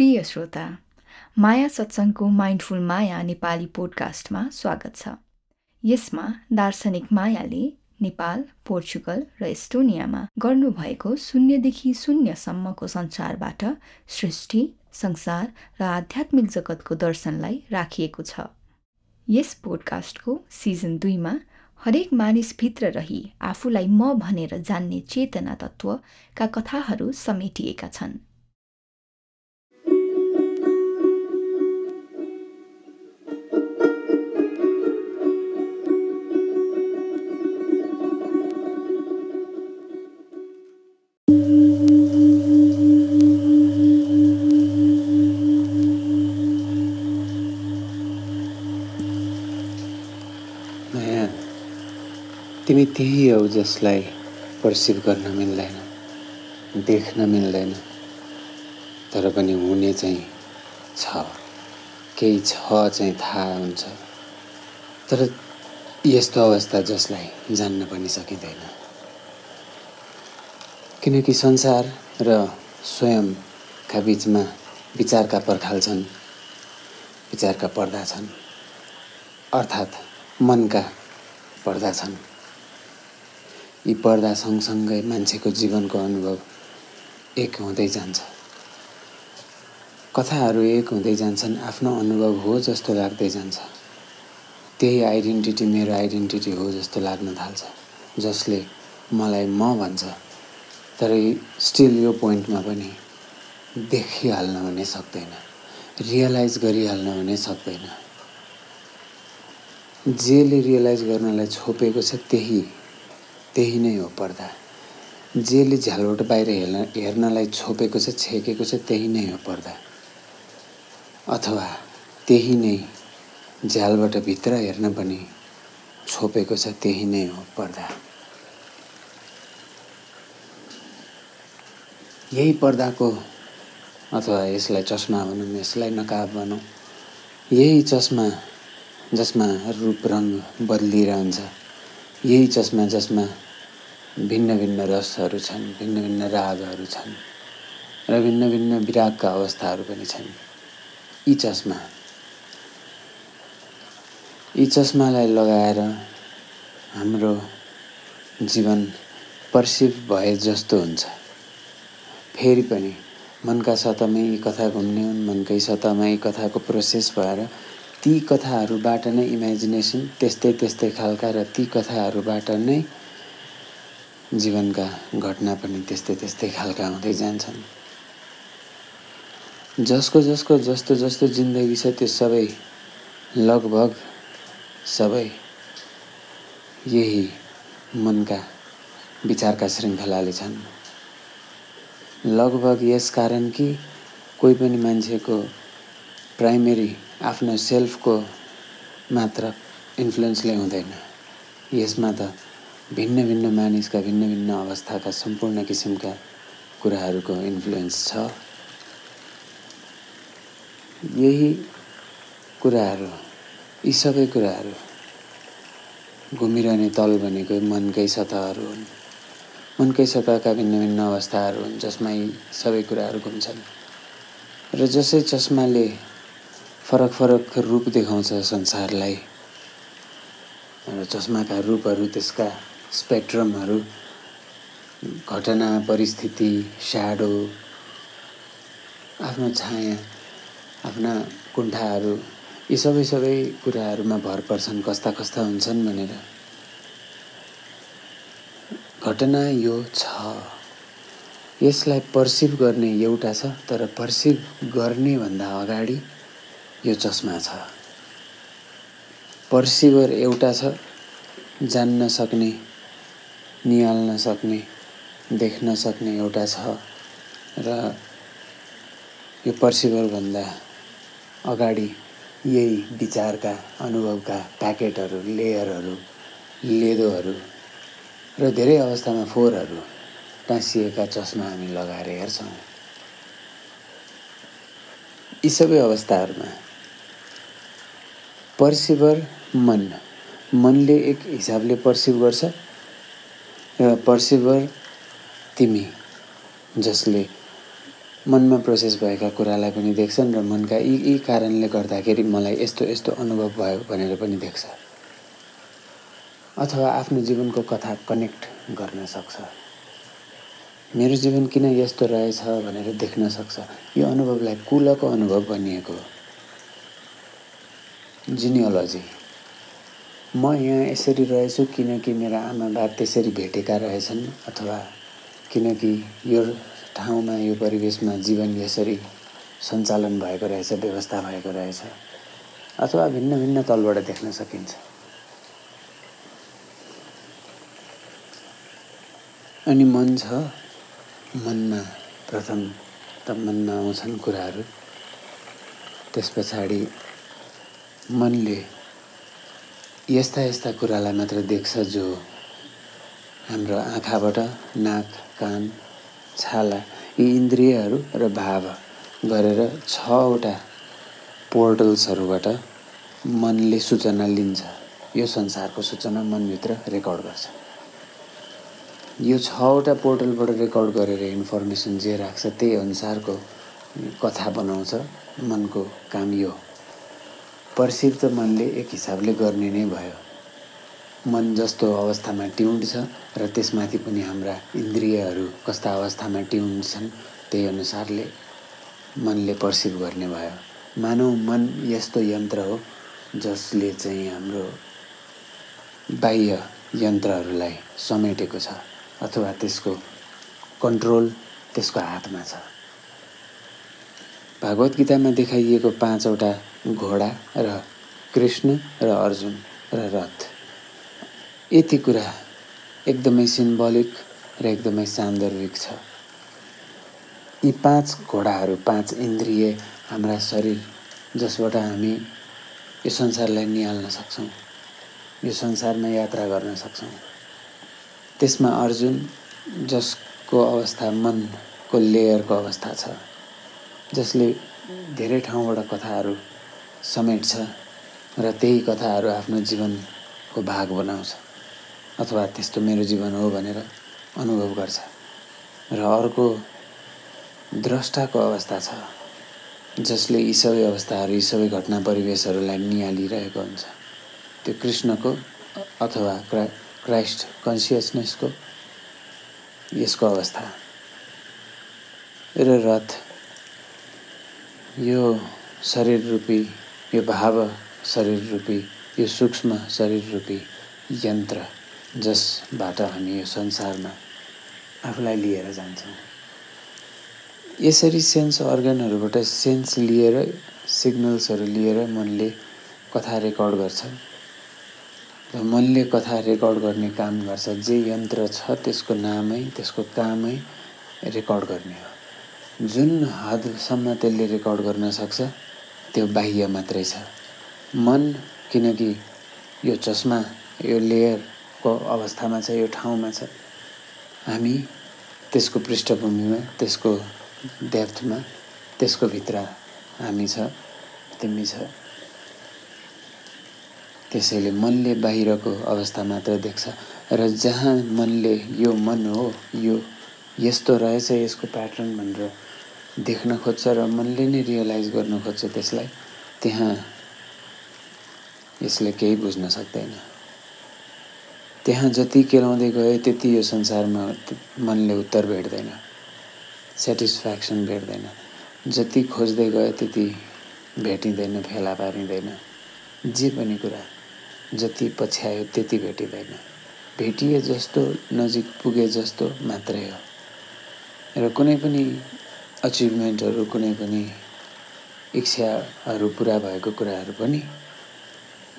प्रिय श्रोता माया सत्सङ्गको माइन्डफुल माया नेपाली पोडकास्टमा स्वागत छ। यसमा दार्शनिक मायाले नेपाल पोर्चुगल र एस्टोनियामा गर्नुभएको शून्यदेखि शून्यसम्मको संसारबाट सृष्टि संसार र आध्यात्मिक जगतको दर्शनलाई राखिएको छ। यस पोडकास्टको सिजन दुईमा हरेक मानिसभित्र रही आफूलाई म भनेर जान्ने चेतना तत्त्वका कथाहरू समेटिएका छन्। तिमी त्यही हौ जसलाई पर्सिभ गर्न मिल्दैन देख्न मिल्दैन। तर पनि हुने चाहिँ छ केही छ चाहिँ थाहा हुन्छ। तर यस्तो अवस्था जसलाई जान्न पनि सकिँदैन। किनकि संसार र स्वयंका बिचमा विचारका पर्खाल छन् विचारका पर्दा छन् अर्थात् मनका पर्दा छन्। यी पर्दा सँगसँगै मान्छेको जीवनको अनुभव एक हुँदै जान्छ। कथाहरू एक हुँदै जान्छन् आफ्नो अनुभव हो जस्तो लाग्दै जान्छ। त्यही आइडेन्टिटी मेरो आइडेन्टिटी हो जस्तो लाग्न थाल्छ जसले मलाई म भन्छ। तर स्टिल यो पोइन्टमा पनि देखिहाल्न भने सक्दैन रियलाइज गरिहाल्न भने सक्दैन। जेले रियलाइज गर्नलाई छोपेको छ त्यही त्यही नै हो पर्दा। जेले झ्यालबाट बाहिर हेर्न हेर्नलाई छोपेको छ छेकेको छ त्यही नै हो पर्दा। अथवा त्यही नै झ्यालबाट भित्र हेर्न पनि छोपेको छ त्यही नै हो पर्दा। यही पर्दाको अथवा यसलाई चस्मा भनौँ यसलाई नकाब भनौँ यही चस्मा जसमा रूप रङ बदलिरहन्छ। यही चस्मा जसमा भिन्न भिन्न रसहरू छन् भिन्न भिन्न रागहरू छन् र भिन्न भिन्न विरागका अवस्थाहरू पनि छन्। यी चस्मा यी चस्मालाई लगाएर हाम्रो जीवन पर्सिभ भए जस्तो हुन्छ। फेरि पनि मनका सतहमै कथा घुम्ने हुन् मनकै सतहमा कथाको प्रोसेस भएर ती कथाहरूबाट नै इमेजिनेसन त्यस्तै त्यस्तै खालका र ती कथाहरूबाट नै जीवनका घटना पनि त्यस्तै त्यस्तै खालका हुँदै जान्छन्। जसको जसको जस्तो जस्तो जिन्दगी छ त्यो सबै लगभग सबै यही मनका विचारका श्रृङ्खलाले छन्। लगभग यस कारण कि कोही पनि मान्छेको प्राइमेरी आफ्नो सेल्फको मात्र इन्फ्लुएन्सले हुँदैन। यसमा त भिन्न भिन्न मानिसका भिन्न भिन्न अवस्थाका सम्पूर्ण किसिमका कुराहरूको इन्फ्लुएन्स छ। यही कुराहरू यी सबै कुराहरू घुमिरहने तल भनेको मनकै सतहहरू हुन्। मनकै सतहका भिन्न भिन्न अवस्थाहरू हुन् जसमा यी सबै कुराहरू घुम्छन्। र जसै चस्माले फरक फरक रूप देखाउँछ संसारलाई। र चस्माका रूपहरू त्यसका स्पेक्ट्रमहरू घटना परिस्थिति स्याडो आफ्नो छाया आफ्ना कुण्ठाहरू यी सबै सबै कुराहरूमा भर पर्छन् कस्ता कस्ता हुन्छन् भनेर। घटना यो छ। यसलाई पर्सिभ गर्ने एउटा छ तर पर्सिभ गर्ने भन्दा अगाडि यो चस्मा छ। पर्सिभर एउटा छ जान्न सक्ने निहाल्न सक्ने देख्न सक्ने एउटा छ र यो पर्सिभरभन्दा अगाडि यही विचारका अनुभवका प्याकेटहरू लेयरहरू लेदोहरू र धेरै अवस्थामा फोहोरहरू टाँसिएका चस्मा हामी लगाएर हेर्छौँ। यी सबै अवस्थाहरूमा पर्सिभर मन। मनले एक हिसाबले पर्सिभ गर्छ र पर्सिभर तिमी जसले मनमा प्रोसेस भएका कुरालाई पनि देख्छन् र मनका यी यी कारणले गर्दाखेरि मलाई यस्तो यस्तो अनुभव भयो भनेर पनि देख्छ। अथवा आफ्नो जीवनको कथा कनेक्ट गर्न सक्छ। मेरो जीवन किन यस्तो रहेछ भनेर देख्न सक्छ? यो अनुभवलाई कुलको अनुभव भनिएको हो। जिनियोलोजी। म यहाँ यसरी रहेछु किनकि मेरा आमा बाब त्यसरी भेटेका रहेछन् अथवा किनकि यो ठाउँमा यो परिवेशमा जीवन यसरी सञ्चालन भएको रहेछ व्यवस्था भएको रहेछ अथवा भिन्न भिन्न तलबाट देख्न सकिन्छ। अनि मन छ मनमा प्रथम त मनमा आउँछन् कुराहरू। त्यस पछाडि मनले यस्ता यस्ता कुरालाई मात्र देख्छ जो हाम्रो आँखाबाट नाक कान छाला यी इन्द्रियहरू र भाव गरेर छवटा पोर्टल्सहरूबाट मनले सूचना लिन्छ। यो संसारको सूचना मनभित्र रेकर्ड गर्छ। यो छवटा पोर्टलबाट रेकर्ड गरेर इन्फर्मेसन जे राख्छ त्यही अनुसारको कथा बनाउँछ। मनको काम यो पर्सिभ त मनले एक हिसाबले गर्ने नै भयो। मन जस्तो अवस्थामा ट्युन्ड छ र त्यसमाथि पनि हाम्रा इन्द्रियहरू कस्ता अवस्थामा ट्युन्ड छन् त्यही अनुसारले मनले पर्सिभ गर्ने भयो। मानव मन यस्तो यन्त्र हो जसले चाहिँ हाम्रो बाह्य यन्त्रहरूलाई समेटेको छ अथवा त्यसको कन्ट्रोल त्यसको हातमा छ। भागवत गीतामा देखाइएको पाँचवटा घोडा र कृष्ण र अर्जुन र रथ। यति कुरा एकदमै सिम्बोलिक र एकदमै सान्दर्भिक छ। यी पाँच घोडाहरू पाँच इन्द्रिय हाम्रा शरीर जसबाट हामी यो संसारलाई निहाल्न सक्छौँ यो संसारमा यात्रा गर्न सक्छौँ। त्यसमा अर्जुन जसको अवस्था मनको लेयरको अवस्था छ। जसले धेरै ठाउँबाट कथाहरू समेट्छ र त्यही कथाहरू आफ्नो जीवनको भाग बनाउँछ अथवा त्यस्तो मेरो जीवन हो भनेर अनुभव गर्छ र अर्को द्रष्टाको अवस्था छ जसले यी सबै अवस्थाहरू यी सबै घटना परिवेशहरूलाई निहालिरहेको हुन्छ। त्यो कृष्णको अथवा क्रा क्राइस्ट कन्सियसनेसको यसको अवस्था। र रथ यो शरीर रूपी यो भाव शरीर रूपी यो सूक्ष्म शरीर रूपी यन्त्र जसबाट हामी यो संसारमा आफूलाई लिएर जान्छौँ। यसरी सेन्स अर्गनहरूबाट सेन्स लिएर सिग्नल्सहरू लिएर मनले कथा रेकर्ड गर्छ। र मनले कथा रेकर्ड गर्ने काम गर्छ। जे यन्त्र छ त्यसको नामै त्यसको कामै रेकर्ड गर्ने हो। जुन हदसम्म त्यसले रेकर्ड गर्न सक्छ त्यो बाह्य मात्रै छ। मन किनकि यो चस्मा यो लेयर को अवस्थामा छ यो ठाउँमा छ। हामी त्यसको पृष्ठभूमिमा त्यसको डेप्थमा त्यसको भित्र हामी छ तिमी छ। त्यसैले मनले बाहिरको अवस्था मात्र देख्छ र जहाँ मनले यो मन हो यो यस्तो रहेछ यसको प्याटर्न भनेर देख्न खोज्छ र मनले नै रियलाइज गर्न खोज्छ त्यसलाई। त्यहाँ यसले केही बुझ्न सक्दैन। त्यहाँ जति केलाउँदै गयो त्यति यो संसारमा मनले उत्तर भेट्दैन। सेटिस्फ्याक्सन भेट्दैन। जति खोज्दै गयो त्यति भेटिँदैन फेला पारिँदैन। जे पनि कुरा जति पछ्यायो त्यति भेटिँदैन। भेटिए जस्तो नजिक पुगे जस्तो मात्रै हो। र कुनै पनि अचिभमेन्टहरू कुनै पनि इच्छाहरू पुरा भएको कुराहरू पनि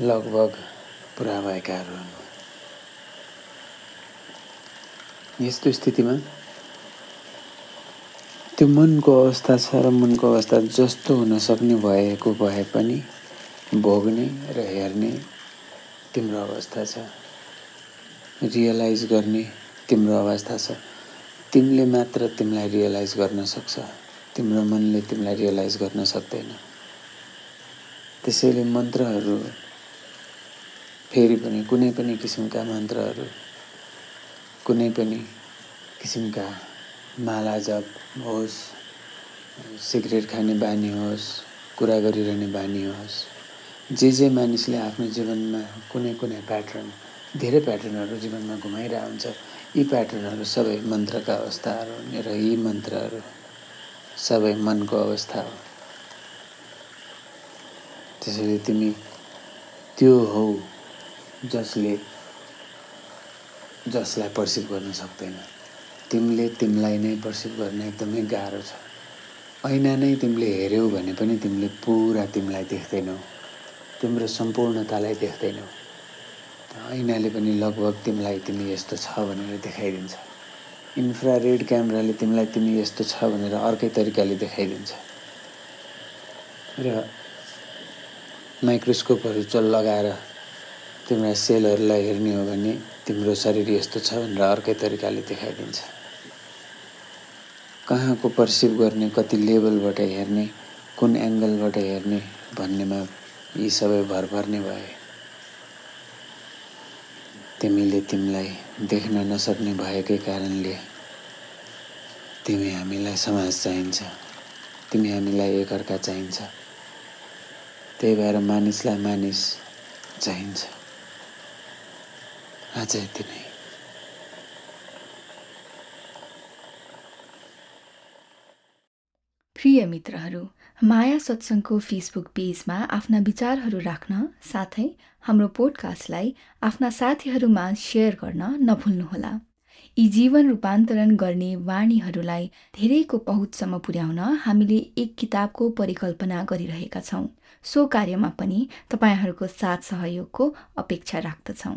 लगभग पुरा भएकाहरू हुन्। यस्तो स्थितिमा त्यो मनको अवस्था छ र मनको अवस्था जस्तो हुन सक्ने भएको भए पनि भोग्ने र हेर्ने तिम्रो अवस्था छ। रियलाइज गर्ने तिम्रो अवस्था छ। तिमीले मात्र तिमीलाई रियलाइज गर्न सक्छ। तिम्रो मनले तिमीलाई रियलाइज गर्न सक्दैन। त्यसैले मन्त्रहरू फेरि पनि कुनै पनि किसिमका मन्त्रहरू कुनै पनि किसिमका माला जप होस् सिगरेट खाने बानी होस् कुरा गरिरहने बानी होस् जे जे मानिसले आफ्नो जीवनमा कुनै कुनै प्याटर्न धेरै प्याटर्नहरू जीवनमा घुमाइरहेको हुन्छ। यी प्याटर्नहरू सबै मन्त्रका अवस्थाहरू र यी मन्त्रहरू सबै मनको अवस्था हो। त्यसैले तिमी त्यो हौ जसले जसलाई पर्सिभ गर्न सक्दैन। तिमीले तिमीलाई नै पर्सिभ गर्न एकदमै गाह्रो छ। ऐना नै तिमीले हेऱ्यौ भने पनि तिमीले पुरा तिमीलाई देख्दैनौ। तिम्रो सम्पूर्णतालाई देख्दैनौ। ऐनाले पनि लगभग तिमीलाई तिमी यस्तो छ भनेर देखाइदिन्छ। इन्फ्रारेड क्यामेराले तिमीलाई तिमी यस्तो छ भनेर अर्कै तरिकाले देखाइदिन्छ। र माइक्रोस्कोपहरू चल लगाएर तिमीलाई सेलहरूलाई हेर्ने हो भने तिम्रो शरीर यस्तो छ भनेर अर्कै तरिकाले देखाइदिन्छ। कहाँको पर्सिभ गर्ने कति लेभलबाट हेर्ने कुन एङ्गलबाट हेर्ने भन्नेमा यी सबै भर पर्ने भए। तिमीले तिमीलाई देख्न नसक्ने भएकै कारणले तिमी हामीलाई समाज चाहिन्छ। तिमी हामीलाई एकअर्का चाहिन्छ। त्यही भएर मानिसलाई मानिस चाहिन्छ। आज यति नै। प्रिय मित्रहरू माया सत्सङ्गको फेसबुक पेजमा आफ्ना विचारहरू राख्न साथै हाम्रो पोडकास्टलाई आफ्ना साथीहरूमा सेयर गर्न नभुल्नुहोला। यी जीवन रूपान्तरण गर्ने वाणीहरूलाई धेरैको पहुँचसम्म पुर्याउन हामीले एक किताबको परिकल्पना गरिरहेका छौँ। सो कार्यमा पनि तपाईँहरूको साथ सहयोगको अपेक्षा राख्दछौँ।